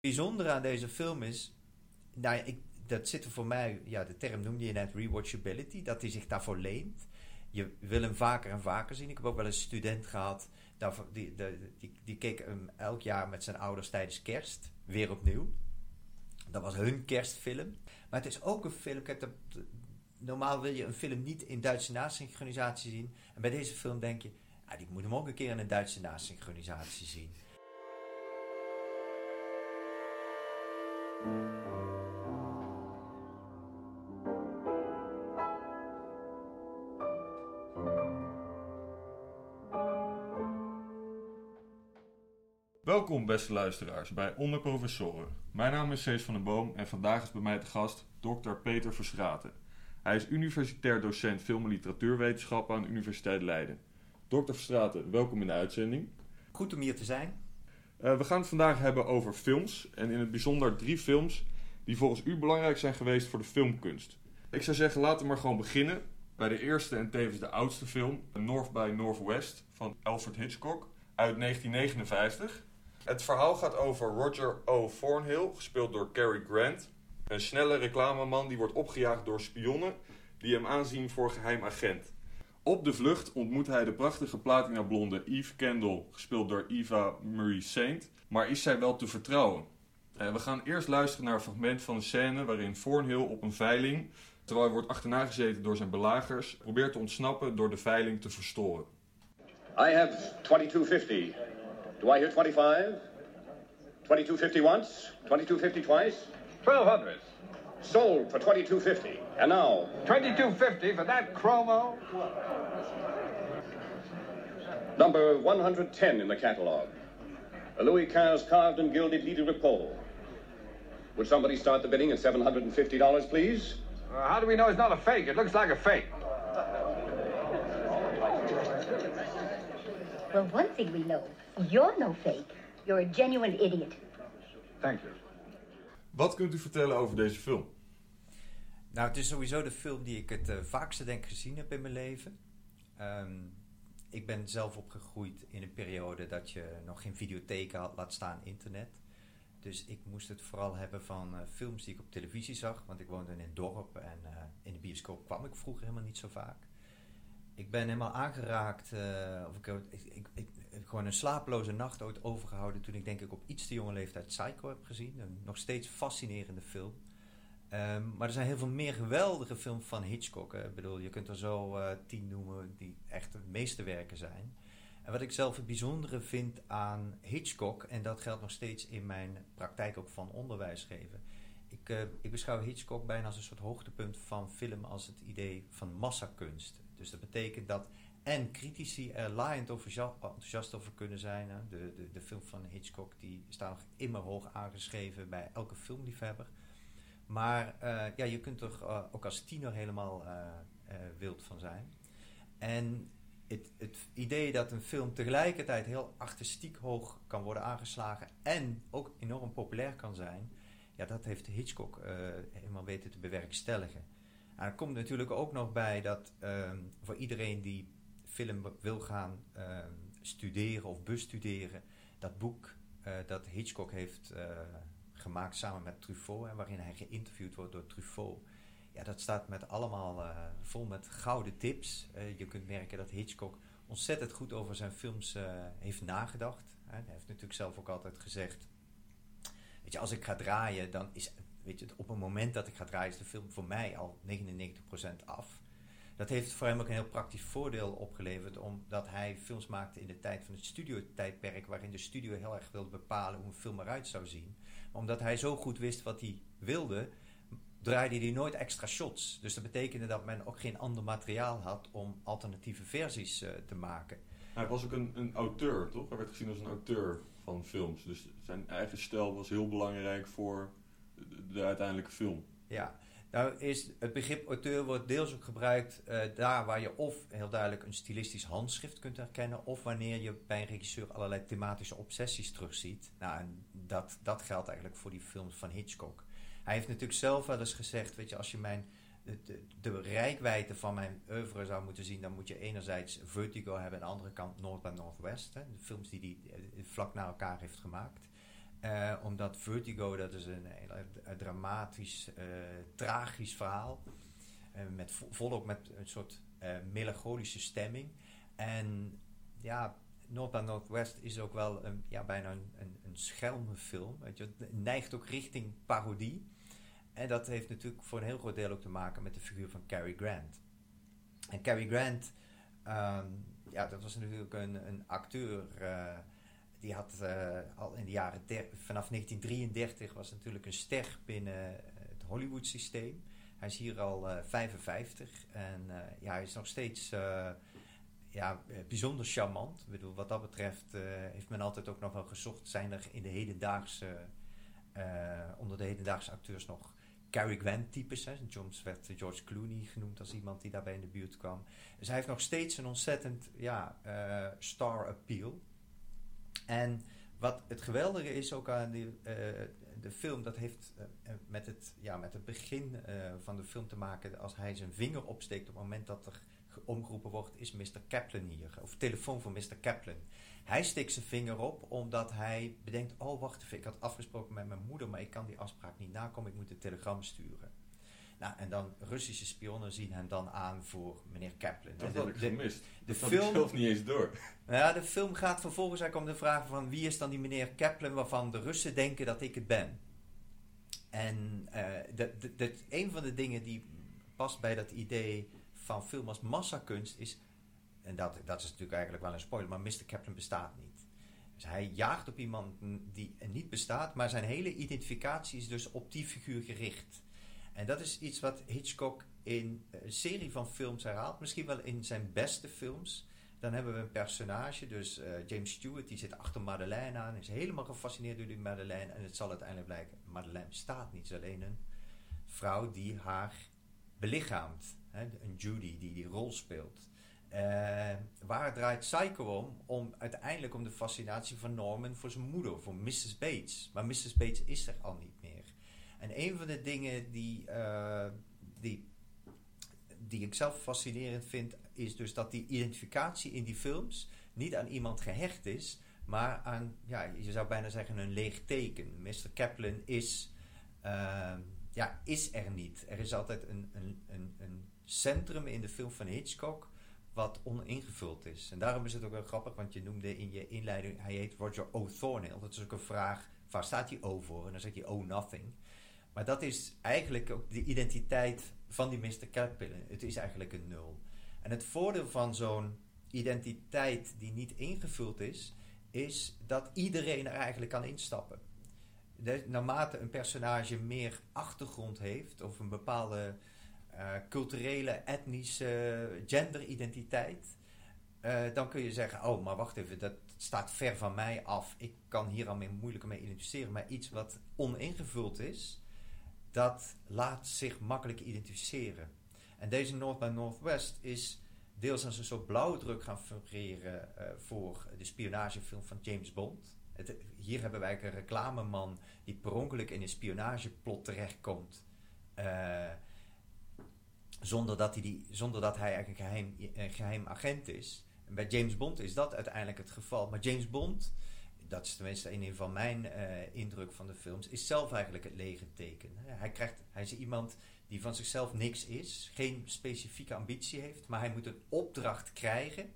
bijzondere aan deze film is, nou ja, ik, dat zit er voor mij, ja, de term noemde je net rewatchability, dat hij zich daarvoor leent. Je wil hem vaker en vaker zien. Ik heb ook wel een student gehad, die, die, die, keek hem elk jaar met zijn ouders tijdens kerst, weer opnieuw. Dat was hun kerstfilm. Maar het is ook een film, kijk, dat, normaal wil je een film niet in Duitse nasynchronisatie zien. En bij deze film denk je, ah, ik moet hem ook een keer in een Duitse nasynchronisatie zien. Welkom beste luisteraars bij Onder Professoren. Mijn naam is Cees van den Boom en vandaag is bij mij te gast Dr. Peter Verstraten. Hij is universitair docent film- en literatuurwetenschappen aan de Universiteit Leiden. Dr. Verstraten, welkom in de uitzending. Goed om hier te zijn. Uh, we gaan het vandaag hebben over films en in het bijzonder drie films die volgens u belangrijk zijn geweest voor de filmkunst. Ik zou zeggen, laten we maar gewoon beginnen bij de eerste en tevens de oudste film, North by Northwest van Alfred Hitchcock uit 1959. Het verhaal gaat over Roger O. Thornhill, gespeeld door Cary Grant. Een snelle reclameman die wordt opgejaagd door spionnen die hem aanzien voor geheim agent. Op de vlucht ontmoet hij de prachtige platinablonde Eve Kendall, gespeeld door Eva Marie Saint. Maar is zij wel te vertrouwen? Eh, we gaan eerst luisteren naar een fragment van een scène waarin Thornhill op een veiling, terwijl hij wordt achterna gezeten door zijn belagers, probeert te ontsnappen door de veiling te verstoren. I have 2250. Do I hear 25? 2250 once, 2250 twice? 1200. Sold for 2250. And now, 2250 for that chromo? number 110 in the catalog. A Louis XV carved and gilded lit de repos. Would somebody start the bidding at $750, please? Uh, how do we know it's not a fake? It looks like a fake. Well, one thing we know. You're no fake. You're a genuine idiot. Thank you. Wat kunt u vertellen over deze film? Nou, het is sowieso de film die ik het uh, vaakste denk gezien heb in mijn leven. Um, ik ben zelf opgegroeid in een periode dat je nog geen videotheken had, laat staan internet. Dus ik moest het vooral hebben van uh, films die ik op televisie zag. Want ik woonde in een dorp en uh, in de bioscoop kwam ik vroeger helemaal niet zo vaak. Ik ben helemaal aangeraakt, uh, of ik, ik, ik, ik, gewoon een slapeloze nacht ooit overgehouden toen ik denk ik op iets te jonge leeftijd Psycho heb gezien. Een nog steeds fascinerende film. Um, maar er zijn heel veel meer geweldige films van Hitchcock. Ik bedoel, je kunt er zo uh, tien noemen die echt het meeste werken zijn. En wat ik zelf het bijzondere vind aan Hitchcock, en dat geldt nog steeds in mijn praktijk ook van onderwijs geven. Ik, uh, ik beschouw Hitchcock bijna als een soort hoogtepunt van film als het idee van massakunst. Dus dat betekent dat en critici er laaiend enthousiast over kunnen zijn. De, de, de film van Hitchcock die staan nog immer hoog aangeschreven bij elke filmliefhebber. Maar uh, ja, je kunt er uh, ook als tiener helemaal uh, wild van zijn. En het, het, idee dat een film tegelijkertijd heel artistiek hoog kan worden aangeslagen en ook enorm populair kan zijn, ja, dat heeft Hitchcock helemaal weten te bewerkstelligen. Er komt natuurlijk ook nog bij dat ehm, voor iedereen die film wil gaan ehm, studeren of bestuderen, dat boek dat Hitchcock heeft gemaakt samen met Truffaut, en waarin hij geïnterviewd wordt door Truffaut. Ja, dat staat met allemaal uh, vol met gouden tips. Je kunt merken dat Hitchcock ontzettend goed over zijn films heeft nagedacht. hij heeft natuurlijk zelf ook altijd gezegd: Weet je, als ik ga draaien, dan is. Weet je, op het moment dat ik ga draaien, is de film voor mij al 99% af. Dat heeft voor hem ook een heel praktisch voordeel opgeleverd, omdat hij films maakte in de tijd van het studiotijdperk, waarin de studio heel erg wilde bepalen hoe een film eruit zou zien omdat hij zo goed wist wat hij wilde, draaide hij nooit extra shots. Dus dat betekende dat men ook geen ander materiaal had om alternatieve versies uh, te maken. Hij was ook een, een auteur, toch? Hij werd gezien als een auteur van films. Dus zijn eigen stijl was heel belangrijk voor de, de uiteindelijke film. Ja, nou is het begrip auteur wordt deels ook gebruikt uh, daar waar je of heel duidelijk een stilistisch handschrift kunt herkennen, of wanneer je bij een regisseur allerlei thematische obsessies terugziet. Nou, en dat, dat geldt eigenlijk voor die films van Hitchcock. Hij heeft natuurlijk zelf wel eens gezegd, weet je, als je mijn, de, de, de rijkwijde van mijn oeuvre zou moeten zien, dan moet je enerzijds Vertigo hebben en aan de andere kant North by Northwest, hè, de films die hij vlak na elkaar heeft gemaakt. Eh, omdat Vertigo, dat is een, heel eh, dramatisch, eh, tragisch verhaal. Eh, met, vo- volop met een soort melancholische stemming. En ja, North by Northwest is ook wel een, ja, bijna een, een, een schelmenfilm. Weet je, het neigt ook richting parodie. En dat heeft natuurlijk voor een heel groot deel ook te maken met de figuur van Cary Grant. En Cary Grant, ehm, ja, dat was natuurlijk een, een acteur. Eh, die had eh, al in de jaren vanaf 1933 was natuurlijk een ster binnen het Hollywood systeem. Hij is hier al eh, 55 en eh, ja, hij is nog steeds eh, ja, eh, bijzonder charmant. Ik bedoel, wat dat betreft eh, heeft men altijd ook nog wel gezocht. Zijn er in de hedendaagse, eh, onder de hedendaagse acteurs nog Cary Grant types. Hè? Werd George Clooney genoemd als iemand die daarbij in de buurt kwam. Dus hij heeft nog steeds een ontzettend ja, eh, star appeal. En wat het geweldige is ook aan die, eh, de film, dat heeft eh, met, het, ja, met het begin eh, van de film te maken. Als hij zijn vinger opsteekt op het moment dat er ge- omgeroepen wordt, is Mr. Kaplan hier. Of telefoon van Mr. Kaplan. Hij steekt zijn vinger op omdat hij bedenkt, oh wacht even, ik had afgesproken met mijn moeder, maar ik kan die afspraak niet nakomen, ik moet een telegram sturen. Nou, en dan Russische spionnen zien hem dan aan voor meneer Kaplan. Dat had ik gemist. de dat film- ik zelf niet eens door. nou ja, de film gaat vervolgens eigenlijk om de vraag van wie is dan die meneer Kaplan waarvan de Russen denken dat ik het ben. En eh, dat, dat, dat- een van de dingen die past bij dat idee van film als massakunst is, en dat, dat is natuurlijk eigenlijk wel een spoiler, maar Mr. Kaplan bestaat niet. Dus hij jaagt op iemand die niet bestaat, maar zijn hele identificatie is dus op die figuur gericht. En dat is iets wat Hitchcock in een serie van films herhaalt, misschien wel in zijn beste films. Dan hebben we een personage, dus eh, James Stewart, die zit achter Madeleine aan, is helemaal gefascineerd door die Madeleine. En het zal uiteindelijk blijken, Madeleine bestaat niet, alleen een vrouw die haar belichaamt. Hè, een Judy die die rol speelt. Eh, waar draait Psycho om? om? Uiteindelijk om de fascinatie van Norman voor zijn moeder, voor Mrs. Bates. Maar Mrs. Bates is er al niet meer. En een van de dingen die, eh, die, die ik zelf fascinerend vind, is dus dat die identificatie in die films niet aan iemand gehecht is, maar aan, ja, je zou bijna zeggen, een leeg teken. Mr. Kaplan is, eh, ja, is er niet. Er is altijd een, een, een, een centrum in de film van Hitchcock wat oningevuld is. En daarom is het ook wel grappig, want je noemde in je inleiding, hij heet Roger O. Thornhill. Dat is ook een vraag, waar staat die O voor? En dan zeg je O nothing. Maar dat is eigenlijk ook de identiteit van die Mr. Kaplan. Het is eigenlijk een nul. En het voordeel van zo'n identiteit die niet ingevuld is, is dat iedereen er eigenlijk kan instappen. Naarmate een personage meer achtergrond heeft, of een bepaalde uh, culturele, etnische genderidentiteit, uh, dan kun je zeggen, oh, maar wacht even, dat staat ver van mij af. Ik kan hier al mee moeilijker mee identificeren. Maar iets wat oningevuld is, dat laat zich makkelijk identificeren. En deze North by Northwest is deels als een soort blauwdruk gaan fungeren uh, voor de spionagefilm van James Bond. Het, hier hebben wij een reclameman die per ongeluk in een spionageplot terechtkomt. Uh, zonder, dat hij die, zonder dat hij eigenlijk een geheim, een geheim agent is. En bij James Bond is dat uiteindelijk het geval. Maar James Bond, dat is tenminste een van mijn uh, indruk van de films, is zelf eigenlijk het lege teken. Hij, krijgt, hij is iemand die van zichzelf niks is, geen specifieke ambitie heeft, maar hij moet een opdracht krijgen.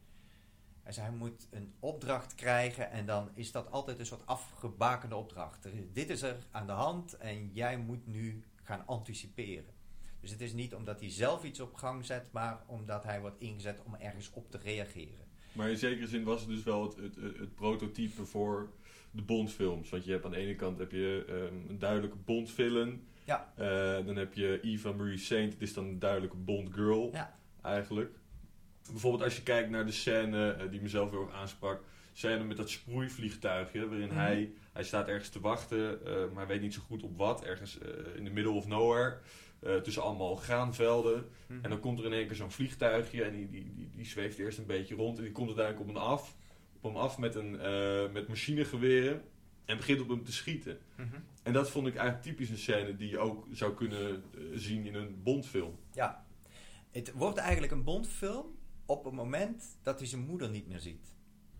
Hij moet een opdracht krijgen en dan is dat altijd een soort afgebakende opdracht. Dit is er aan de hand en jij moet nu gaan anticiperen. Dus het is niet omdat hij zelf iets op gang zet, maar omdat hij wordt ingezet om ergens op te reageren. Maar in zekere zin was het dus wel het, het, het, prototype voor de Bondfilms. Want je hebt aan de ene kant heb je um, een duidelijke Bond-villain. Ja. Uh, dan heb je Eva Marie Saint, het is dan een duidelijke Bond-girl ja. eigenlijk. Bijvoorbeeld als je kijkt naar de scène uh, die mezelf heel erg aansprak. Scène met dat sproeivliegtuigje, waarin mm -hmm. hij, hij staat ergens te wachten, uh, maar weet niet zo goed op wat. Ergens in the middle of nowhere. Uh, tussen allemaal graanvelden. Mm -hmm. En dan komt er in één keer zo'n vliegtuigje en die, die, die, die zweeft eerst een beetje rond. En die komt uiteindelijk op hem af, op hem af met, een, uh, met machinegeweren en begint op hem te schieten. Mm -hmm. En dat vond ik eigenlijk typisch een scène die je ook zou kunnen uh, zien in een Bondfilm. Ja, het wordt eigenlijk een Bondfilm op het moment dat hij zijn moeder niet meer ziet.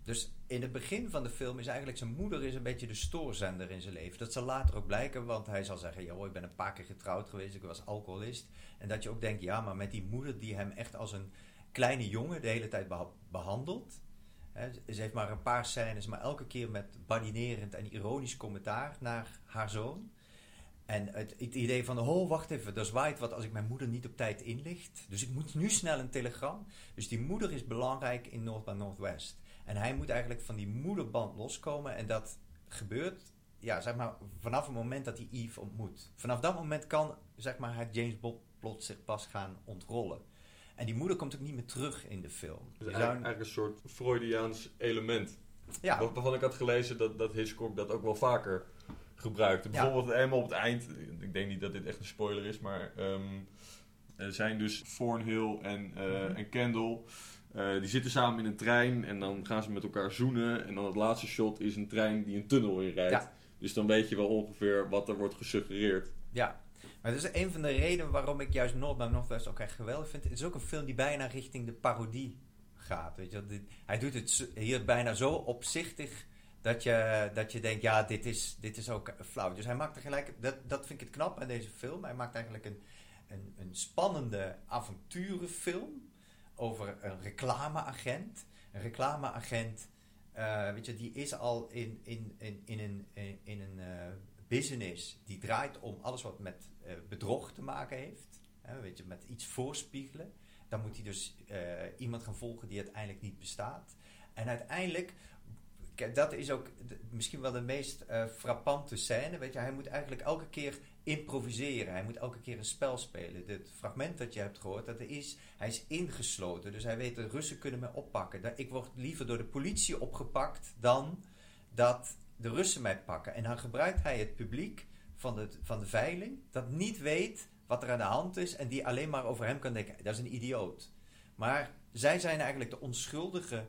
Dus in het begin van de film is eigenlijk zijn moeder is een beetje de stoorzender in zijn leven. Dat zal later ook blijken, want hij zal zeggen: Joh, ik ben een paar keer getrouwd geweest, ik was alcoholist. En dat je ook denkt: ja, maar met die moeder die hem echt als een kleine jongen de hele tijd beha- behandelt. Ze heeft maar een paar scènes, maar elke keer met badinerend en ironisch commentaar naar haar zoon. En het, het idee van, oh wacht even, er zwaait wat als ik mijn moeder niet op tijd inlicht. Dus ik moet nu snel een telegram. Dus die moeder is belangrijk in North by Northwest. En hij moet eigenlijk van die moederband loskomen. En dat gebeurt, ja, zeg maar, vanaf het moment dat hij Eve ontmoet. Vanaf dat moment kan, zeg maar, het James Bond plot zich pas gaan ontrollen. En die moeder komt ook niet meer terug in de film. Dus Je eigenlijk, zou- eigenlijk een soort Freudiaans element. ja, Waar- Waarvan ik had gelezen dat, dat Hitchcock dat ook wel vaker gebruikte. Bijvoorbeeld eenmaal op het eind, ik denk niet dat dit echt een spoiler is, maar ehm, er zijn dus Thornhill en, eh, en Kendall. Eh, die zitten samen in een trein en dan gaan ze met elkaar zoenen. En dan het laatste shot is een trein die een tunnel inrijdt. Ja. Dus dan weet je wel ongeveer wat er wordt gesuggereerd. Ja, maar dat is een van de redenen waarom ik juist North by Northwest ook echt geweldig vind. Het is ook een film die bijna richting de parodie gaat. Weet je? Hij doet het hier bijna zo opzichtig dat je, dat je denkt, ja, dit is, dit is ook flauw. Dus hij maakt tegelijk, dat, dat vind ik het knap aan deze film. Hij maakt eigenlijk een, een, een spannende avonturenfilm over een reclameagent. Een reclameagent, eh, weet je, die is al in, in, in, in een, in, in een eh, business die draait om alles wat met eh, bedrog te maken heeft. Hè, weet je, met iets voorspiegelen. Dan moet hij dus eh, iemand gaan volgen die uiteindelijk niet bestaat. En uiteindelijk, dat is ook misschien wel de meest eh, frappante scène. Weet je, hij moet eigenlijk elke keer improviseren. Hij moet elke keer een spel spelen. Het fragment dat je hebt gehoord, dat er is, hij is ingesloten. Dus hij weet, de Russen kunnen me oppakken. Ik word liever door de politie opgepakt dan dat de Russen mij pakken. En dan gebruikt hij het publiek van de, van de veiling, dat niet weet wat er aan de hand is en die alleen maar over hem kan denken, dat is een idioot. Maar zij zijn eigenlijk de onschuldige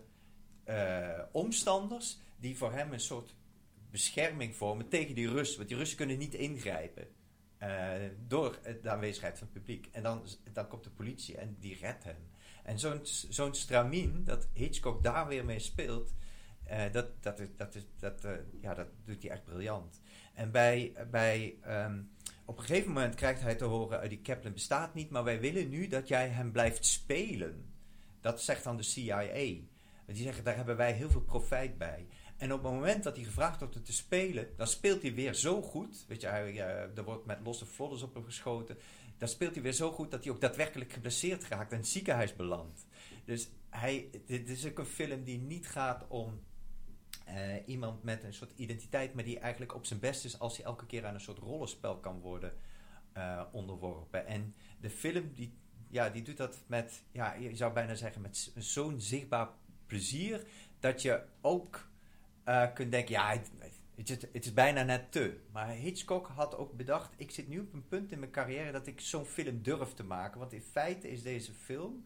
eh, omstanders die voor hem een soort bescherming vormen tegen die Russen. Want die Russen kunnen niet ingrijpen eh, door de aanwezigheid van het publiek. En dan, dan komt de politie en die redt hem. En zo'n zo'n stramien, dat Hitchcock daar weer mee speelt, eh, dat, dat, is, dat, is, dat, eh, ja, dat doet hij echt briljant. En bij, bij, ehm, op een gegeven moment krijgt hij te horen: die Kaplan bestaat niet, maar wij willen nu dat jij hem blijft spelen. Dat zegt dan de CIA. Die zeggen: daar hebben wij heel veel profijt bij. En op het moment dat hij gevraagd wordt om te spelen, dan speelt hij weer zo goed. Weet je, hij, eh, er wordt met losse vlodders op hem geschoten. Dan speelt hij weer zo goed dat hij ook daadwerkelijk geblesseerd raakt en in het ziekenhuis belandt. Dus hij, dit is ook een film die niet gaat om eh, iemand met een soort identiteit, maar die eigenlijk op zijn best is als hij elke keer aan een soort rollenspel kan worden eh, onderworpen. En de film die, ja, die doet dat met, ja, je zou bijna zeggen, met zo'n zichtbaar plezier dat je ook eh, kunt denken, ja, het, het, is- het is bijna net te. Maar Hitchcock had ook bedacht, ik zit nu op een punt in mijn carrière dat ik zo'n film durf te maken. Want in feite is deze film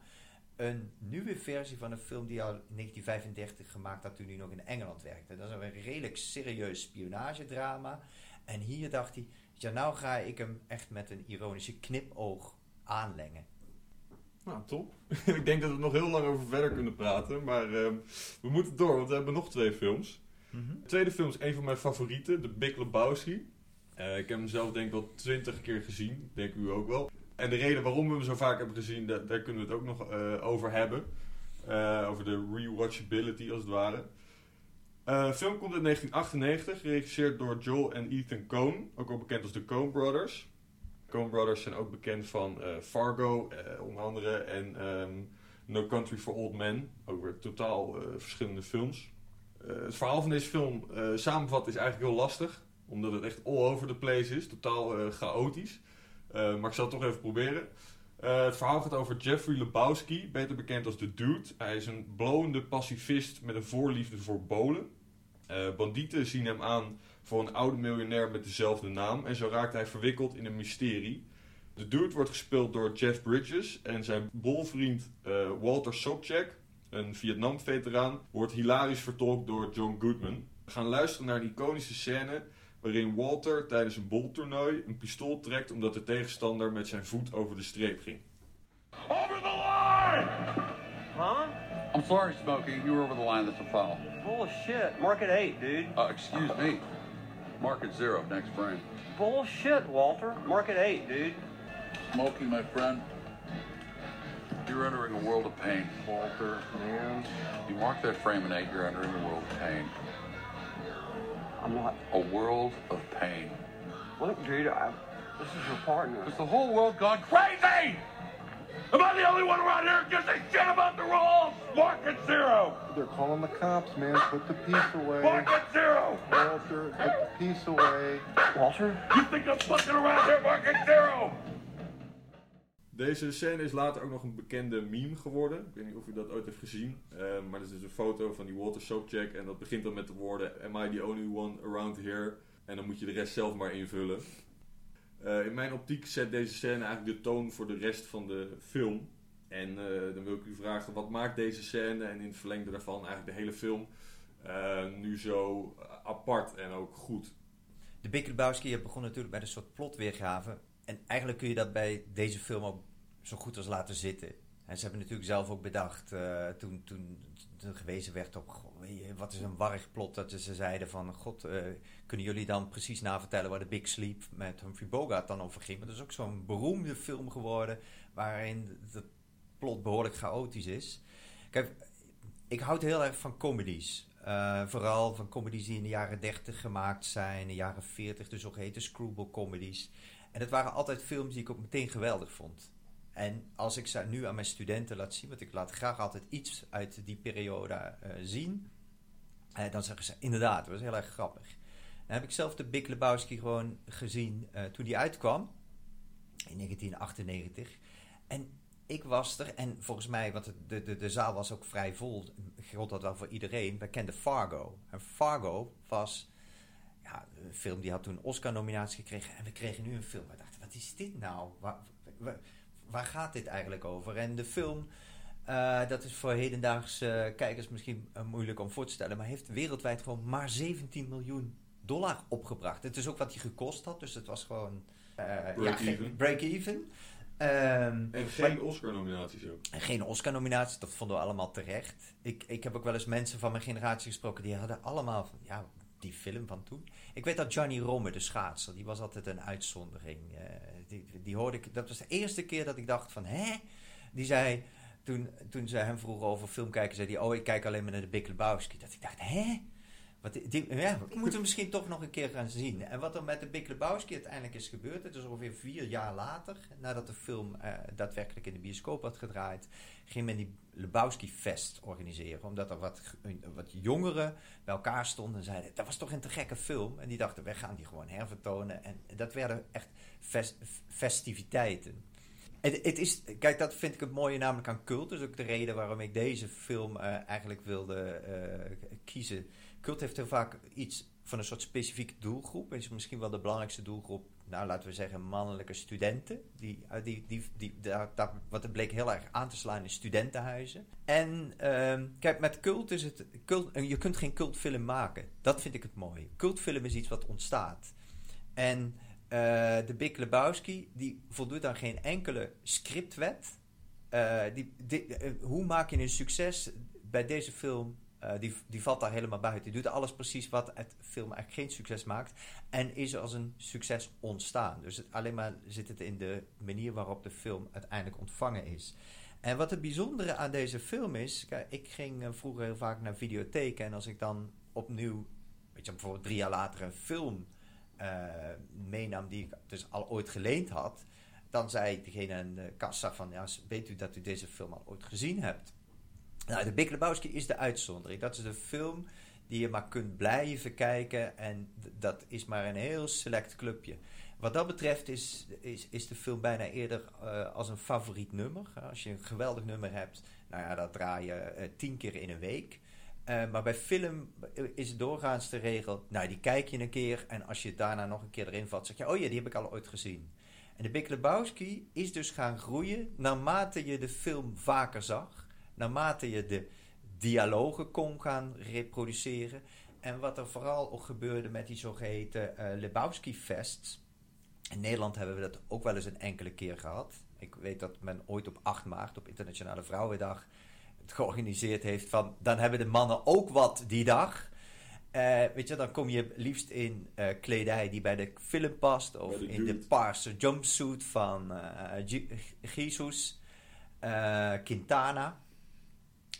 een nieuwe versie van een film die al in 1935 gemaakt had toen hij nog in Engeland werkte. Dat is een redelijk serieus spionagedrama. En hier dacht hij, ja, nou ga ik hem echt met een ironische knipoog aanlengen. Nou, top. ik denk dat we nog heel lang over verder kunnen praten, maar ehm, we moeten door, want we hebben nog twee films. De tweede film is een van mijn favorieten, The Big Lebowski. Eh, ik heb hem zelf denk ik wel twintig keer gezien, denk u ook wel. En de reden waarom we hem zo vaak hebben gezien, daar, kunnen we het ook nog eh, over hebben. Eh, over de rewatchability als het ware. De film komt uit 1998, geregisseerd door Joel en Ethan Coen, ook wel bekend als de Coen Brothers. Coen Brothers zijn ook bekend van Fargo, onder andere, en ehm, No Country for Old Men. Ook weer totaal verschillende films. Eh, het verhaal van deze film eh samenvatten is eigenlijk heel lastig, omdat het echt all over the place is, totaal eh, chaotisch. Maar ik zal het toch even proberen. Het verhaal gaat over Jeffrey Lebowski, beter bekend als The Dude. Hij is een blowende pacifist met een voorliefde voor bolen. Eh, bandieten zien hem aan voor een oude miljonair met dezelfde naam en zo raakt hij verwikkeld in een mysterie. De dude wordt gespeeld door Jeff Bridges en zijn bolvriend Walter Sobchak, een Vietnam-veteraan, wordt hilarisch vertolkt door John Goodman. We gaan luisteren naar een iconische scène waarin Walter tijdens een boltoernooi een pistool trekt omdat de tegenstander met zijn voet over de streep ging. Over the line! Huh? I'm sorry, Smokey. You were over the line. That's a foul. Bullshit. Mark it eight, dude. Uh, excuse me. Mark it zero. Next frame. Bullshit, Walter. Mark it eight, dude. Smokey, my friend. You're entering a world of pain. Walter, man. You mark that frame in eight, you're entering a world of pain. I'm not. A world of pain. Look, dude, I, this is your partner. Has the whole world gone crazy? Am I the only one around here who gives a shit about the rules? Mark it zero. They're calling the cops, man. Put the piece away. Mark it zero. Walter, put the piece away. Walter? You think I'm fucking around here? Mark it zero. Deze scène is later ook nog een bekende meme geworden. Ik weet niet of u dat ooit heeft gezien. Eh, maar dat is dus een foto van die Walter Sobchak. En dat begint dan met de woorden... Am I the only one around here? En dan moet je de rest zelf maar invullen. Eh, in mijn optiek zet deze scène eigenlijk de toon voor de rest van de film. En eh, dan wil ik u vragen, wat maakt deze scène en in het verlengde daarvan eigenlijk de hele film nu zo apart en ook goed? De Big begon natuurlijk bij een soort plotweergave. En eigenlijk kun je dat bij deze film ook zo goed als laten zitten. En ze hebben natuurlijk zelf ook bedacht, eh, toen, toen, gewezen werd op... wat is een warrig plot, dat ze zeiden van... God, eh, kunnen jullie dan precies navertellen waar de Big Sleep met Humphrey Bogart dan over ging? Maar dat is ook zo'n beroemde film geworden... waarin het plot behoorlijk chaotisch is. Kijk, ik houd heel erg van comedies. Eh, vooral van comedies die in de jaren 30 gemaakt zijn, in de jaren 40, de zogeheten screwball comedies. En het waren altijd films die ik ook meteen geweldig vond. En als ik ze nu aan mijn studenten laat zien, want ik laat graag altijd iets uit die periode eh, zien, eh, dan zeggen ze inderdaad, dat was heel erg grappig. Dan heb ik zelf de Big Lebowski gewoon gezien eh, toen die uitkwam, in 1998. En ik was er, en volgens mij, want de, de, de zaal was ook vrij vol, geldt dat wel voor iedereen. We kenden Fargo. En Fargo was ja, een film die had toen een Oscar-nominatie gekregen. En we kregen nu een film. We dachten, wat is dit nou? Waar gaat dit eigenlijk over? En de film, uh, dat is voor hedendaagse kijkers misschien uh, moeilijk om voor te stellen, maar heeft wereldwijd gewoon maar 17 miljoen dollar opgebracht. Het is ook wat hij gekost had, dus het was gewoon uh, break-even. Ja, break-even. Um, en geen Oscar-nominaties ook. En geen Oscar-nominaties, dat vonden we allemaal terecht. Ik, ik heb ook wel eens mensen van mijn generatie gesproken, die hadden allemaal van, ja, die film van toen. Ik weet dat Johnny Romme, de schaatser, die was altijd een uitzondering. Uh, die, die hoorde ik, dat was de eerste keer dat ik dacht van, hè? Die zei, toen, toen ze hem vroegen over film kijken, zei hij, oh, ik kijk alleen maar naar de Big Lebowski. Dat ik dacht, hè? Wat, die, ja, we moeten misschien toch nog een keer gaan zien. En wat er met de Big Lebowski uiteindelijk is gebeurd, het is ongeveer vier jaar later, nadat de film uh, daadwerkelijk in de bioscoop had gedraaid, ging men die Lebowski Fest organiseren. Omdat er wat, wat jongeren bij elkaar stonden en zeiden, dat was toch een te gekke film. En die dachten, wij gaan die gewoon hervertonen. En dat werden echt fest, festiviteiten. Het, het, is, kijk, dat vind ik het mooie namelijk aan cult. Is ook de reden waarom ik deze film uh, eigenlijk wilde uh, kiezen. Cult heeft heel vaak iets van een soort specifieke doelgroep. Is misschien wel de belangrijkste doelgroep, nou laten we zeggen, mannelijke studenten. Die, die, die, die, daar, wat het bleek heel erg aan te slaan in studentenhuizen. En uh, kijk, met cult is het. Cult, je kunt geen cultfilm maken. Dat vind ik het mooie. Cultfilm is iets wat ontstaat. En de Big Lebowski, die voldoet aan geen enkele scriptwet. Uh, die, uh, hoe maak je een succes bij deze film? Die, die valt daar helemaal buiten. Die doet alles precies wat het film eigenlijk geen succes maakt. En is als een succes ontstaan. Dus het, alleen maar zit het in de manier waarop de film uiteindelijk ontvangen is. En wat het bijzondere aan deze film is. Kijk, ik ging vroeger heel vaak naar videotheken. En als ik dan opnieuw, bijvoorbeeld drie jaar later een film meenam die ik dus al ooit geleend had, dan zei degene aan de kassa van, ja, weet u dat u deze film al ooit gezien hebt? Nou, de Big is de uitzondering. Dat is de film die je maar kunt blijven kijken en dat is maar een heel select clubje. Wat dat betreft is, is, is de film bijna eerder uh, als een favoriet nummer. Als je een geweldig nummer hebt, nou ja, dat draai je uh, tien keer in een week. Uh, maar bij film is het doorgaans de regel, nou die kijk je een keer en als je daarna nog een keer erin valt, zeg je, oh ja, die heb ik al ooit gezien. En de Big Lebowski is dus gaan groeien naarmate je de film vaker zag, naarmate je de dialogen kon gaan reproduceren. En wat er vooral ook gebeurde met die zogeheten uh, Lebowski Fests. In Nederland hebben we dat ook wel eens een enkele keer gehad. Ik weet dat men ooit op 8 maart, op Internationale Vrouwendag, het georganiseerd heeft van dan hebben de mannen ook wat die dag. Eh, weet je, dan kom je liefst in eh, kledij die bij de film past. Of de in de paarse jumpsuit van eh Jesus, Quintana.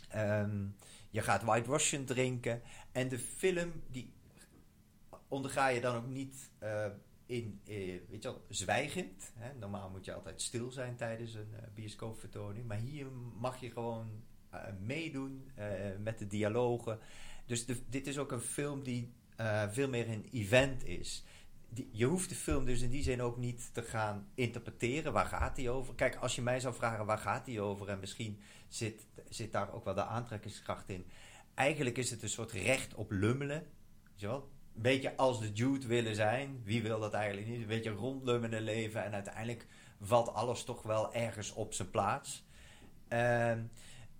Ehm, je gaat White Russian drinken. En de film, die onderga je dan ook niet in, weet je wel, zwijgend. Hè? Normaal moet je altijd stil zijn tijdens een bioscoopvertoning. Maar hier mag je gewoon meedoen eh, met de dialogen. Dus dit is ook een film die eh, veel meer een event is. Je hoeft de film dus in die zin ook niet te gaan interpreteren. Waar gaat die over? Kijk, als je mij zou vragen waar gaat die over... en misschien zit, zit daar ook wel de aantrekkingskracht in. Eigenlijk is het een soort recht op lummelen. Weet je wel? Een beetje als de Jude willen zijn. Wie wil dat eigenlijk niet? Een beetje rondlummelen leven. En uiteindelijk valt alles toch wel ergens op zijn plaats. Ehm,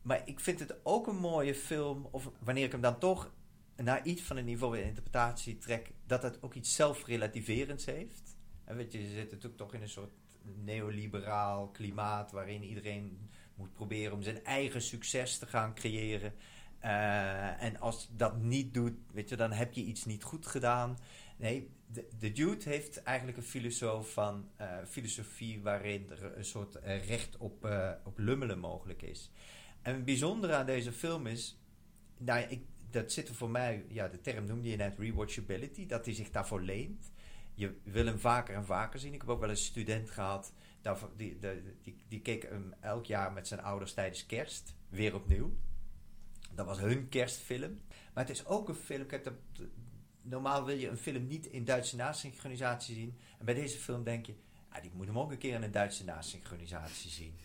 maar ik vind het ook een mooie film. Of wanneer ik hem dan toch naar iets van een niveau in interpretatie trek. Dat het ook iets zelfrelativerends heeft. En weet je, je zit natuurlijk toch in een soort neoliberaal klimaat. Waarin iedereen moet proberen om zijn eigen succes te gaan creëren. Eh, en als dat niet doet, weet je, dan heb je iets niet goed gedaan. Nee, de, de Jude heeft eigenlijk een filosoof van, eh, filosofie waarin er een soort eh, recht op, op lummelen mogelijk is. En het bijzondere aan deze film is, nou, ik, dat zit er voor mij, ja, de term noemde je net rewatchability, dat hij zich daarvoor leent. Je wil hem vaker en vaker zien. Ik heb ook wel een student gehad, die, die, die, die keek hem elk jaar met zijn ouders tijdens kerst, weer opnieuw. Dat was hun kerstfilm. Maar het is ook een film. Normaal wil je een film niet in Duitse nasynchronisatie zien. En bij deze film denk je, ah, die moet hem ook een keer in een Duitse nasynchronisatie zien.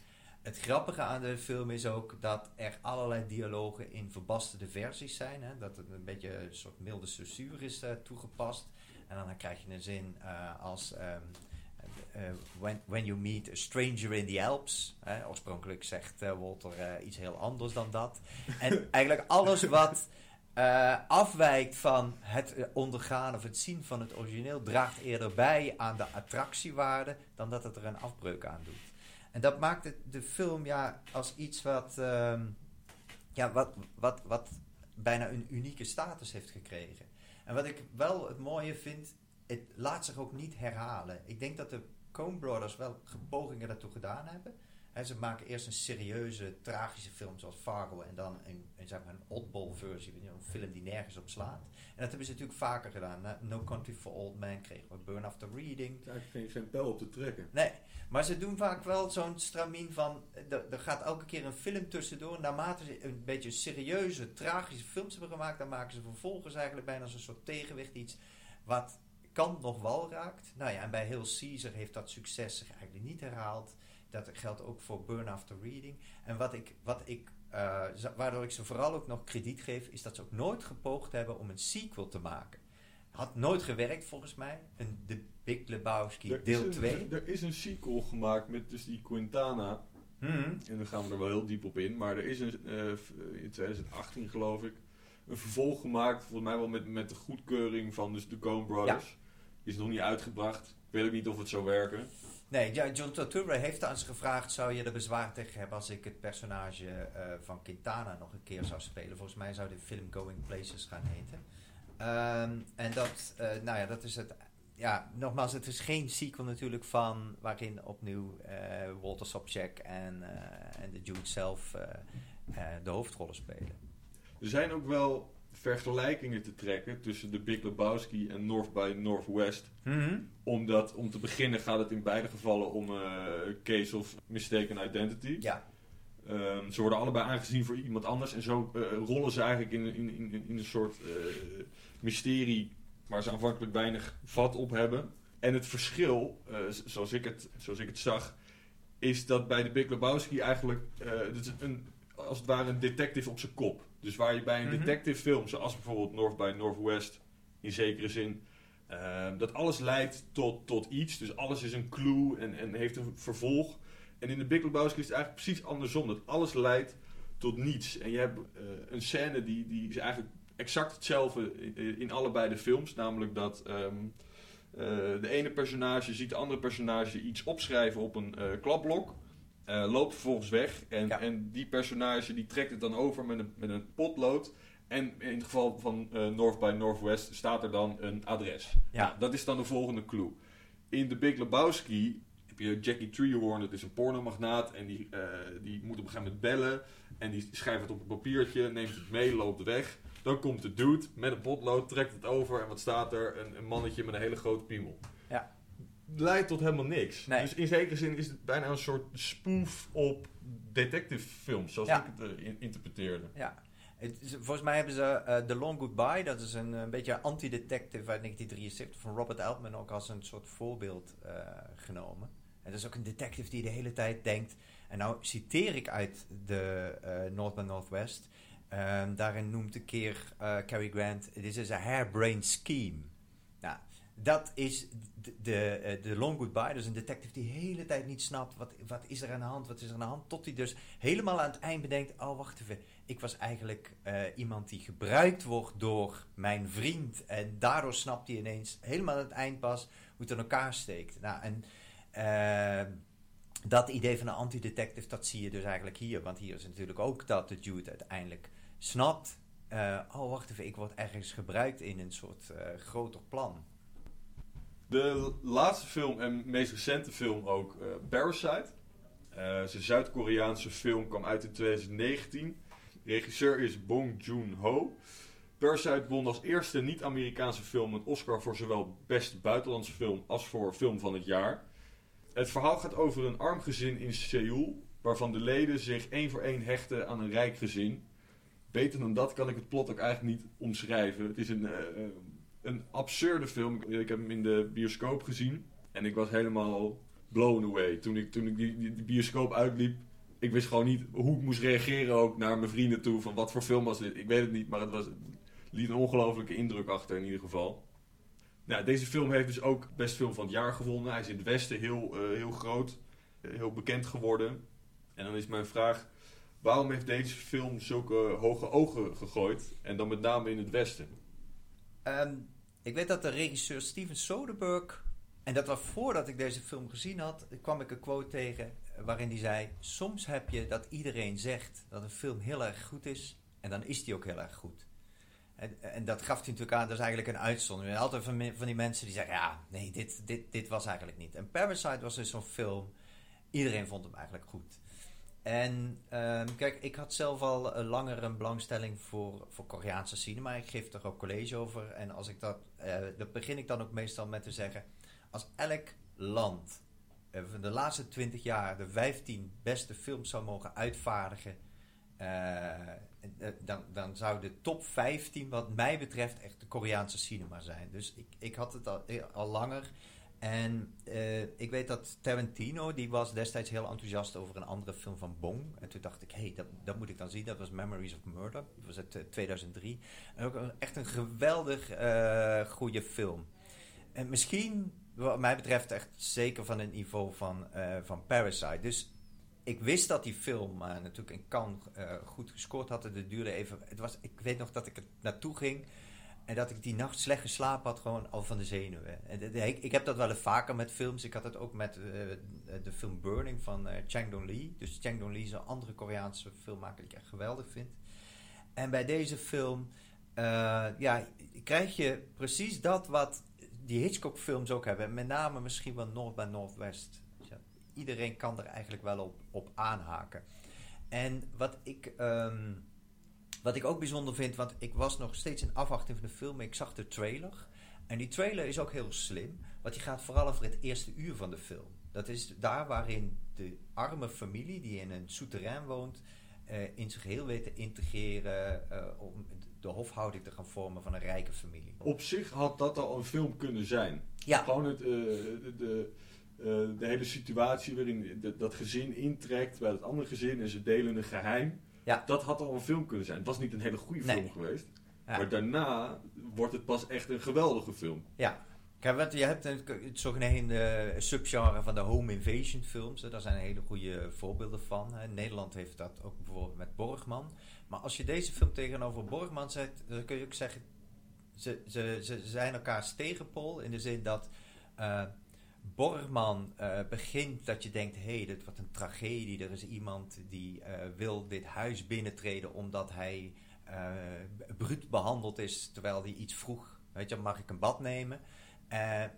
Het grappige aan de film is ook dat er allerlei dialogen in verbasterde versies zijn. Hè? Dat het een beetje een soort milde censuur is eh, toegepast. En dan krijg je een zin eh, als... ehm, eh, when, when you meet a stranger in the Alps. Hè, oorspronkelijk zegt Walter iets heel anders dan dat. En eigenlijk alles wat afwijkt van het ondergaan of het zien van het origineel... draagt eerder bij aan de attractiewaarde dan dat het er een afbreuk aan doet. En dat maakt het, de film ja, als iets wat, ehm, ja, wat, wat, wat bijna een unieke status heeft gekregen. En wat ik wel het mooie vind, het laat zich ook niet herhalen. Ik denk dat de Coen Brothers wel pogingen daartoe gedaan hebben. Hè, ze maken eerst een serieuze, tragische film zoals Fargo en dan een, een, zeg maar een oddball versie, een film die nergens op slaat. En dat hebben ze natuurlijk vaker gedaan. No Country for Old Men kregen we Burn After Reading. Is eigenlijk geen, geen pijl op te trekken. Nee, maar ze doen vaak wel zo'n stramien van... Er, gaat elke keer een film tussendoor. Naarmate ze een beetje serieuze, tragische films hebben gemaakt... dan maken ze vervolgens eigenlijk bijna zo'n soort tegenwicht iets... wat kan nog wel raakt. Nou ja, en bij Heel Caesar heeft dat succes zich eigenlijk niet herhaald. Dat geldt ook voor Burn After Reading. En wat ik, wat ik, eh, waardoor ik ze vooral ook nog krediet geef... is dat ze ook nooit gepoogd hebben om een sequel te maken. Had nooit gewerkt volgens mij. Een The Big Lebowski Er deel een- 2. Er is een sequel gemaakt met dus die Quintana. Mhm. En dan gaan we er wel heel diep op in. Maar er is een, eh, in 2018 geloof ik een vervolg gemaakt. Volgens mij wel met, met de goedkeuring van dus de Coen Brothers. Is nog niet uitgebracht. Ik weet ook niet of het zou werken. Nee, ja, John Turturro heeft aan ze gevraagd: zou je er bezwaar tegen hebben als ik het personage eh, van Quintana nog een keer zou spelen? Volgens mij zou de film Going Places gaan heten. Ehm, en dat, eh, nou ja, dat is het. Ja, nogmaals, het is geen sequel natuurlijk van waarin opnieuw eh, Walter Sobchak en, eh, en de Jude zelf de hoofdrollen spelen. Er zijn ook wel vergelijkingen te trekken tussen de Big Lebowski en North by Northwest. Omdat, om te beginnen gaat het in beide gevallen om eh case of mistaken identity. Ja, Ehm, ze worden allebei aangezien voor iemand anders. En zo eh, rollen ze eigenlijk in, in, in, in een soort eh, mysterie waar ze aanvankelijk weinig vat op hebben. En het verschil, eh, zoals, ik het, zoals ik het zag, is dat bij de Big Lebowski eigenlijk is een, als het ware een detective op zijn kop. Dus waar je bij een Mhm. detective film, zoals bijvoorbeeld North by Northwest, in zekere zin, eh, dat alles leidt tot, tot iets. Dus alles is een clue en, en heeft een vervolg. En in de Big Lebowski is het eigenlijk precies andersom. Dat alles leidt tot niets. En je hebt eh, een scène die, die is eigenlijk exact hetzelfde in, in allebei de films. Namelijk dat ehm, eh, de ene personage ziet de andere personage iets opschrijven op een eh, klapblok. eh, loopt vervolgens weg. En, Ja. en die personage die trekt het dan over met een, met een potlood. En in het geval van eh, North by Northwest staat er dan een adres. Ja. Nou, dat is dan de volgende clue. In The Big Lebowski heb je Jackie Treehorn, dat is een pornomagnaat. En die, eh, die moet op een gegeven moment bellen. En die schrijft het op een papiertje, neemt het mee, loopt weg. Dan komt de dude met een potlood, trekt het over. En wat staat er? Een, een mannetje met een hele grote piemel. Ja. Leidt tot helemaal niks. Nee. Dus in zekere zin is het bijna een soort spoof op detective films, zoals Ja. ik het eh, in- interpreteerde. Ja. Volgens mij hebben ze eh, The Long Goodbye, dat is een, een beetje anti-detective uit 1973 van Robert Altman ook als een soort voorbeeld genomen. En dat is ook een detective die de hele tijd denkt, en nou citeer ik uit de eh North by Northwest, ehm, daarin noemt een keer eh, Cary Grant, this is a harebrained scheme. Nou, dat is de, de, eh, Long Goodbye, dus een detective die de hele tijd niet snapt, wat, wat is er aan de hand, wat is er aan de hand, tot hij dus helemaal aan het eind bedenkt, oh wacht even, ik was eigenlijk iemand die gebruikt wordt door mijn vriend. En daardoor snapt hij ineens helemaal aan het eind pas hoe het in elkaar steekt. Nou, en eh, dat idee van een anti-detective, dat zie je dus eigenlijk hier. Want hier is natuurlijk ook dat de Jude uiteindelijk snapt... eh, oh, wacht even, ik word ergens gebruikt in een soort eh, groter plan. De laatste film en meest recente film ook, eh, Parasite. Het is een Zuid-Koreaanse film, kwam uit in 2019. De regisseur is Bong Joon-ho. Parasite won als eerste niet-Amerikaanse film een Oscar voor zowel beste buitenlandse film als voor film van het jaar. Het verhaal gaat over een arm gezin in Seoul, waarvan de leden zich één voor één hechten aan een rijk gezin. Beter dan dat kan ik het plot ook eigenlijk niet omschrijven. Het is een, eh, eh, een absurde film. Ik heb hem in de bioscoop gezien en ik was helemaal blown away. Toen ik, toen ik die, die, bioscoop uitliep, ik wist gewoon niet hoe ik moest reageren ook naar mijn vrienden toe. Van wat voor film was dit? Ik weet het niet, maar het, was, het liet een ongelofelijke indruk achter in ieder geval. Nou, deze film heeft dus ook best film van het jaar gewonnen. Hij is in het Westen heel, eh, heel groot, eh, heel bekend geworden. En dan is mijn vraag, waarom heeft deze film zulke hoge ogen gegooid? En dan met name in het Westen. Ehm, ik weet dat de regisseur Steven Soderbergh, en dat was voordat ik deze film gezien had, kwam ik een quote tegen waarin hij zei: Soms heb je dat iedereen zegt dat een film heel erg goed is, en dan is die ook heel erg goed. En, en dat gaf hij natuurlijk aan, dat is eigenlijk een uitzondering. Er zijn altijd van, van die mensen die zeggen: Ja, nee, dit, dit, dit was eigenlijk niet. En Parasite was dus zo'n film, iedereen vond hem eigenlijk goed. En ehm, kijk, ik had zelf al langer een belangstelling voor, voor Koreaanse cinema. Ik geef er ook college over. En als ik dat, dat begin ik dan ook meestal met te zeggen: als elk land eh, de laatste 20 jaar de 15 beste films zou mogen uitvaardigen, eh, eh, dan, dan zou de top 15, wat mij betreft, echt de Koreaanse cinema zijn. Dus ik, ik had het al, eh, langer. En ik weet dat Tarantino, die was destijds heel enthousiast over een andere film van Bong. En toen dacht ik, hé, hey, dat, dat moet ik dan zien. Dat was Memories of Murder. Dat was uit eh, 2003. En ook een- echt een geweldig goede film. En misschien, wat mij betreft, echt zeker van het niveau van, van Parasite. Dus ik wist dat die film eh, natuurlijk in Cannes eh, goed gescoord had. Het duurde even. Het was, ik weet nog dat ik er naartoe ging. En dat ik die nacht slecht geslapen had, gewoon al van de zenuwen. En ik, ik heb dat wel eens vaker met films. Ik had het ook met eh, de film Burning van Chang Dong-lee. Dus Chang Dong-lee is een andere Koreaanse filmmaker die ik echt geweldig vind. En bij deze film ja, krijg je precies dat wat die Hitchcock-films ook hebben. Met name misschien wel North by Northwest. Iedereen kan er eigenlijk wel op, op aanhaken. En wat ik, ehm, wat ik ook bijzonder vind, want ik was nog steeds in afwachting van de film. Ik zag de trailer. En die trailer is ook heel slim, want die gaat vooral over het eerste uur van de film. Dat is daar waarin de arme familie die in een souterrain woont, eh, in zich heel weet te integreren eh, om de hofhouding te gaan vormen van een rijke familie. Op zich had dat al een film kunnen zijn. Ja. Gewoon het, eh, de, de, eh, de hele situatie waarin de- dat gezin intrekt bij het andere gezin en ze delen een geheim. Ja. Dat had al een film kunnen zijn. Het was niet een hele goede film geweest. Ja. Maar daarna wordt het pas echt een geweldige film. Ja. Kijk, je hebt het, het zogenaamde subgenre van de home invasion films. hè. Daar zijn hele goede voorbeelden van. hè. Nederland heeft dat ook bijvoorbeeld met Borgman. Maar als je deze film tegenover Borgman zet, dan kun je ook zeggen... Ze, ze, ze zijn elkaars tegenpool in de zin dat... eh, Borgman eh, begint dat je denkt, hé, hey, dit wordt een tragedie. Er is iemand die eh, wil dit huis binnentreden omdat hij uh, bruut behandeld is terwijl hij iets vroeg. Weet je, mag ik een bad nemen?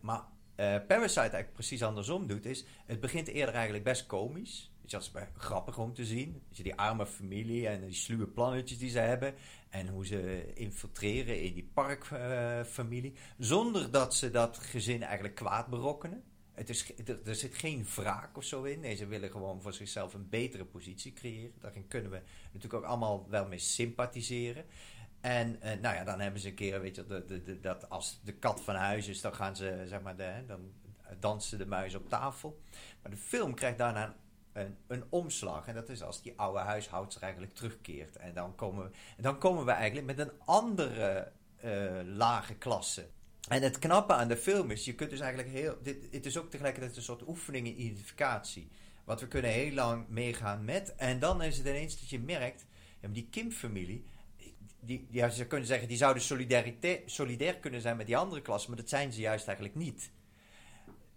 Maar Parasite eigenlijk precies andersom doet, is het begint eerder eigenlijk best komisch. Je, dat is grappig om te zien. Die arme familie en die sluwe plannetjes die ze hebben. En hoe ze infiltreren in die parkfamilie. zonder dat ze dat gezin eigenlijk kwaad berokkenen. Het is, er, zit geen wraak of zo in. Nee, ze willen gewoon voor zichzelf een betere positie creëren. Daarin kunnen we natuurlijk ook allemaal wel mee sympathiseren. En eh, nou ja, dan hebben ze een keer, weet je, dat als de kat van huis is, dan gaan ze, zeg maar, dan dansen de muis op tafel. Maar de film krijgt daarna een, een omslag. En dat is als die oude huishoudster eigenlijk terugkeert. En dan komen we, dan komen we eigenlijk met een andere uh, lage klasse. En het knappe aan de film is, je kunt dus eigenlijk heel. Dit, het is ook tegelijkertijd een soort oefening in identificatie. Want we kunnen heel lang meegaan met. En dan is het ineens dat je merkt, die Kim-familie. Die, ja, ze kunnen zeggen, die zouden solidair kunnen zijn met die andere klassen, maar dat zijn ze juist eigenlijk niet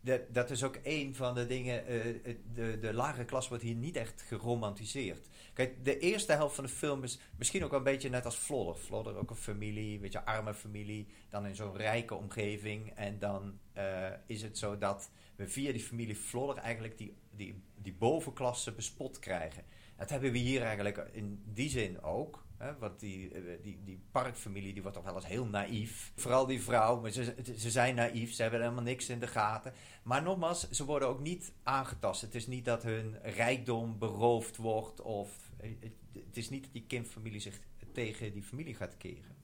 de, dat is ook een van de dingen. Uh, de, de lagere klas wordt hier niet echt geromantiseerd. Kijk, de eerste helft van de film is misschien ook een beetje net als Flodder. Flodder ook een familie, een beetje arme familie. Dan in zo'n rijke omgeving. En dan uh, is het zo dat we via die familie Flodder eigenlijk die, die, die bovenklasse bespot krijgen. Dat hebben we hier eigenlijk in die zin ook. Want die, eh, die, die parkfamilie die wordt toch wel eens heel naïef. Vooral die vrouw, maar ze, ze zijn naïef, ze hebben helemaal niks in de gaten. Maar nogmaals, ze worden ook niet aangetast. Het is niet dat hun rijkdom beroofd wordt of... Eh, het is niet dat die kindfamilie zich tegen die familie gaat keren.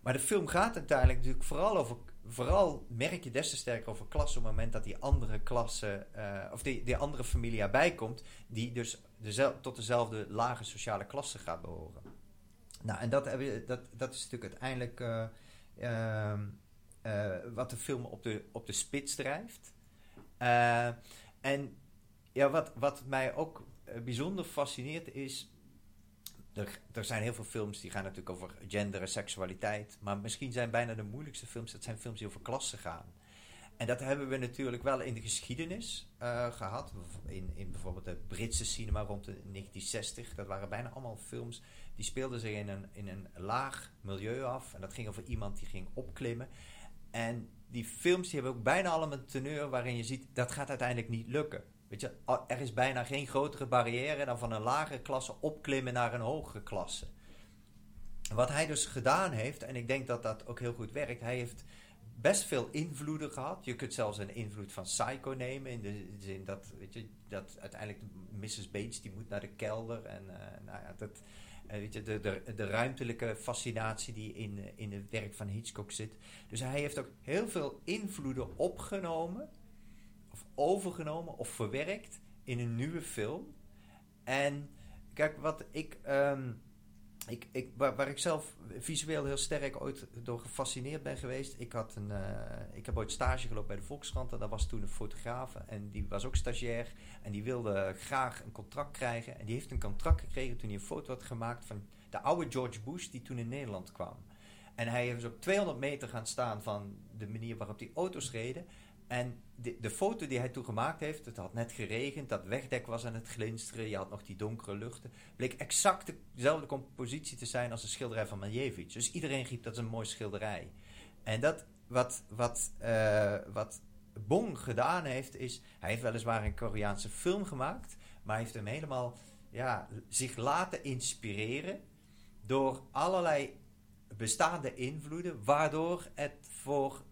Maar de film gaat uiteindelijk natuurlijk vooral over... Vooral merk je des te sterker over klasse op het moment dat die andere klasse... Uh, of die, die andere familie erbij komt... die dus dezelfde, tot dezelfde lage sociale klasse gaat behoren. Nou, en dat, dat, dat is natuurlijk uiteindelijk uh, uh, uh, wat de film op de, op de spits drijft. Eh, en ja, wat, wat mij ook bijzonder fascineert is. Er, er zijn heel veel films die gaan natuurlijk over gender en seksualiteit. Maar misschien zijn bijna de moeilijkste films, dat zijn films die over klassen gaan. En dat hebben we natuurlijk wel in de geschiedenis gehad. In, in bijvoorbeeld de Britse cinema rond de 1960. Dat waren bijna allemaal films die speelden zich in een, in een laag milieu af. En dat ging over iemand die ging opklimmen. En die films die hebben ook bijna allemaal een teneur waarin je ziet dat gaat uiteindelijk niet lukken. Weet je, er is bijna geen grotere barrière dan van een lagere klasse opklimmen naar een hogere klasse. Wat hij dus gedaan heeft, en ik denk dat dat ook heel goed werkt, hij heeft best veel invloeden gehad. Je kunt zelfs een invloed van Psycho nemen. In de zin dat, weet je, dat uiteindelijk Mrs. Bates die moet naar de kelder. En uh, nou ja, dat, uh, weet je, de, de, de ruimtelijke fascinatie die in, in het werk van Hitchcock zit. Dus hij heeft ook heel veel invloeden opgenomen. Of overgenomen of verwerkt in een nieuwe film. En kijk, wat ik... Um, ik, ik, waar, ik zelf visueel heel sterk ooit door gefascineerd ben geweest. Ik, had een, uh, ik heb ooit stage gelopen bij de Volkskrant. En daar was toen een fotograaf. En die was ook stagiair. En die wilde graag een contract krijgen. En die heeft een contract gekregen toen hij een foto had gemaakt van de oude George Bush die toen in Nederland kwam. En hij is op 200 meter gaan staan van de manier waarop die auto's reden. En de, de, foto die hij toen gemaakt heeft, het had net geregend, dat wegdek was aan het glinsteren, je had nog die donkere luchten, bleek exact dezelfde compositie te zijn als de schilderij van Malevich. Dus iedereen riep dat is een mooi schilderij. En dat, wat, wat, uh, wat Bong gedaan heeft, is, hij heeft weliswaar een Koreaanse film gemaakt, maar heeft hem helemaal, ja, zich laten inspireren door allerlei bestaande invloeden, waardoor het voor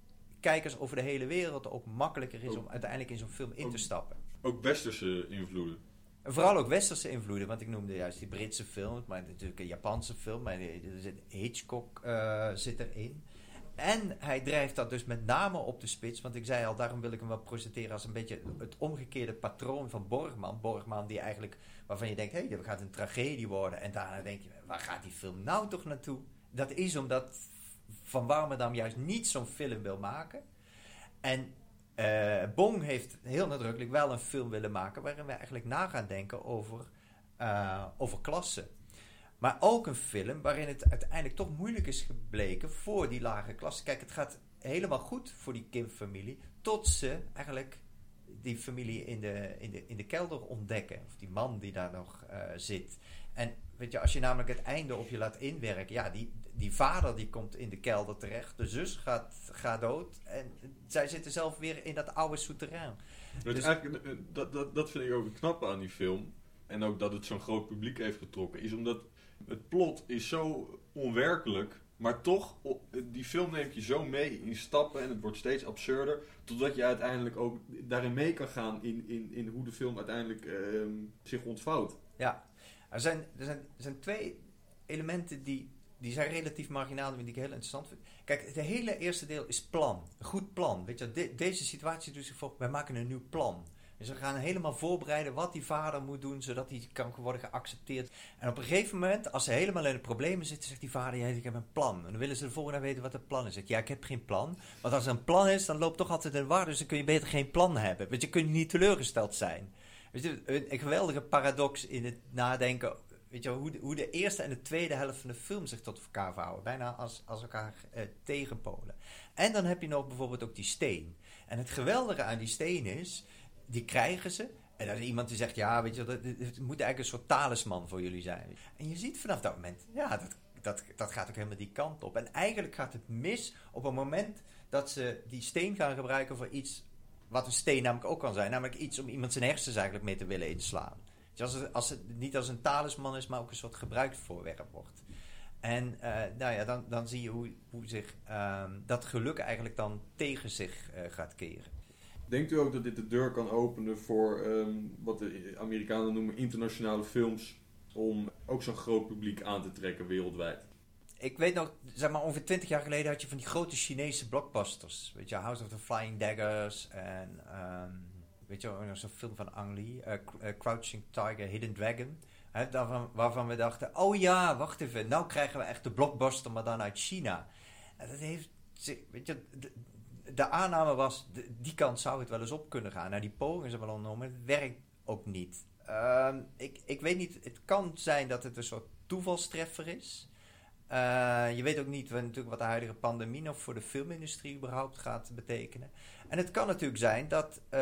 kijkers over de hele wereld ook makkelijker is om uiteindelijk in zo'n film in te stappen. Ook westerse invloeden. Vooral ook westerse invloeden, want ik noemde juist die Britse film, maar natuurlijk een Japanse film, maar Hitchcock uh, zit erin. En hij drijft dat dus met name op de spits, want ik zei al, daarom wil ik hem wel presenteren als een beetje het omgekeerde patroon van Borgman. Borgman die eigenlijk, waarvan je denkt, hé, hey, dat gaat een tragedie worden. En daarna denk je, waar gaat die film nou toch naartoe? Dat is omdat van Warmerdam juist niet zo'n film wil maken. En uh, Bong heeft heel nadrukkelijk wel een film willen maken waarin we eigenlijk na gaan denken over, uh, over klassen. Maar ook een film waarin het uiteindelijk toch moeilijk is gebleken voor die lage klasse. Kijk, het gaat helemaal goed voor die Kim-familie. Tot ze eigenlijk die familie in de, in, de, in de kelder ontdekken. Of die man die daar nog eh, zit. En weet je, als je namelijk het einde op je laat inwerken. Ja, die, die vader die komt in de kelder terecht. De zus gaat, gaat dood. En zij zitten zelf weer in dat oude souterrain. Dus- eigenlijk, eh, dat, dat, dat vind ik ook het knappe aan die film. En ook dat het zo'n groot publiek heeft getrokken. Is omdat het plot is zo onwerkelijk. Maar toch, die film neemt je zo mee in stappen. En het wordt steeds absurder. Totdat je uiteindelijk ook daarin mee kan gaan. In, in, in hoe de film uiteindelijk ehm, zich ontvouwt. Ja, er zijn, er zijn, er zijn twee elementen die, die zijn relatief marginaal, die ik heel interessant vind. Kijk, het hele eerste deel is plan. Een goed plan. Weet je, de- deze situatie doet zich voor, wij maken een nieuw plan. Dus we gaan helemaal voorbereiden wat die vader moet doen, zodat hij kan worden geaccepteerd. En op een gegeven moment, als ze helemaal in de problemen zitten, zegt die vader, ja, ik heb een plan. En dan willen ze de volgende weten wat het plan is. Zegt, ja, ik heb geen plan. Want als er een plan is, dan loopt toch altijd een war, dus dan kun je beter geen plan hebben. Want je kunt niet teleurgesteld zijn. Weet je, een geweldige paradox in het nadenken. Weet je, wel, hoe de, hoe de eerste en de tweede helft van de film zich tot elkaar verhouden. Bijna als, als elkaar eh, tegenpolen. En dan heb je nog bijvoorbeeld ook die steen. En het geweldige aan die steen is, die krijgen ze. En dan is iemand die zegt, ja, weet je, dat, het moet eigenlijk een soort talisman voor jullie zijn. En je ziet vanaf dat moment, ja, dat, dat, dat gaat ook helemaal die kant op. En eigenlijk gaat het mis op het moment dat ze die steen gaan gebruiken voor iets wat een steen namelijk ook kan zijn. Namelijk iets om iemand zijn hersens eigenlijk mee te willen inslaan. Dus als het, als het niet als een talisman is, maar ook een soort gebruikt voorwerp wordt. En eh, nou ja, dan, dan zie je hoe, hoe zich ehm, dat geluk eigenlijk dan tegen zich eh, gaat keren. Denkt u ook dat dit de deur kan openen voor ehm, wat de Amerikanen noemen internationale films? Om ook zo'n groot publiek aan te trekken wereldwijd. Ik weet nog, zeg maar ongeveer 20 jaar geleden had je van die grote Chinese blockbusters. Weet je, House of the Flying Daggers en ehm, weet je nog zo'n film van Ang Lee, eh, eh, Crouching Tiger, Hidden Dragon. Hè, waarvan we dachten, oh ja, wacht even, nou krijgen we echt de blockbuster, maar dan uit China. En dat heeft, weet je, de, aanname was, die kant zou het wel eens op kunnen gaan. Nou, die pogingen zijn wel ondernomen, het werkt ook niet. Ehm, ik, ik weet niet, het kan zijn dat het een soort toevalstreffer is. Eh, je weet ook niet natuurlijk wat de huidige pandemie nog voor de filmindustrie überhaupt gaat betekenen. En het kan natuurlijk zijn dat eh,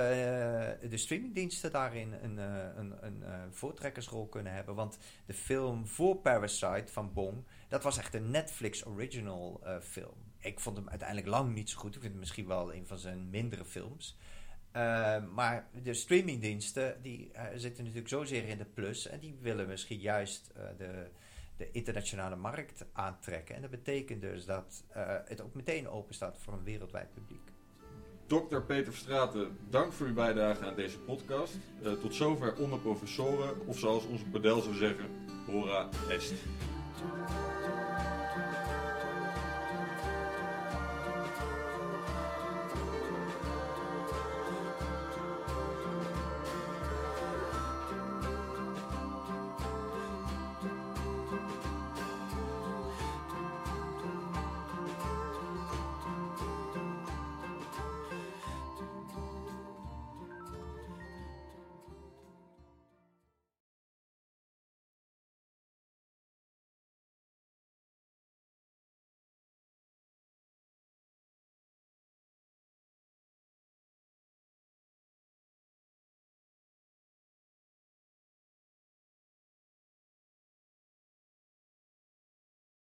de streamingdiensten daarin een, eh, een, een eh, voortrekkersrol kunnen hebben. Want de film voor Parasite van Bong, dat was echt een Netflix original film. Ik vond hem uiteindelijk lang niet zo goed. Ik vind het misschien wel een van zijn mindere films. Eh, maar de streamingdiensten die zitten natuurlijk zozeer in de plus. En die willen misschien juist de, de internationale markt aantrekken. En dat betekent dus dat het ook meteen open staat voor een wereldwijd publiek. Dr. Peter Straten, dank voor uw bijdrage aan deze podcast. Eh, tot zover onder professoren, of zoals onze Bedel zou zeggen, hora est.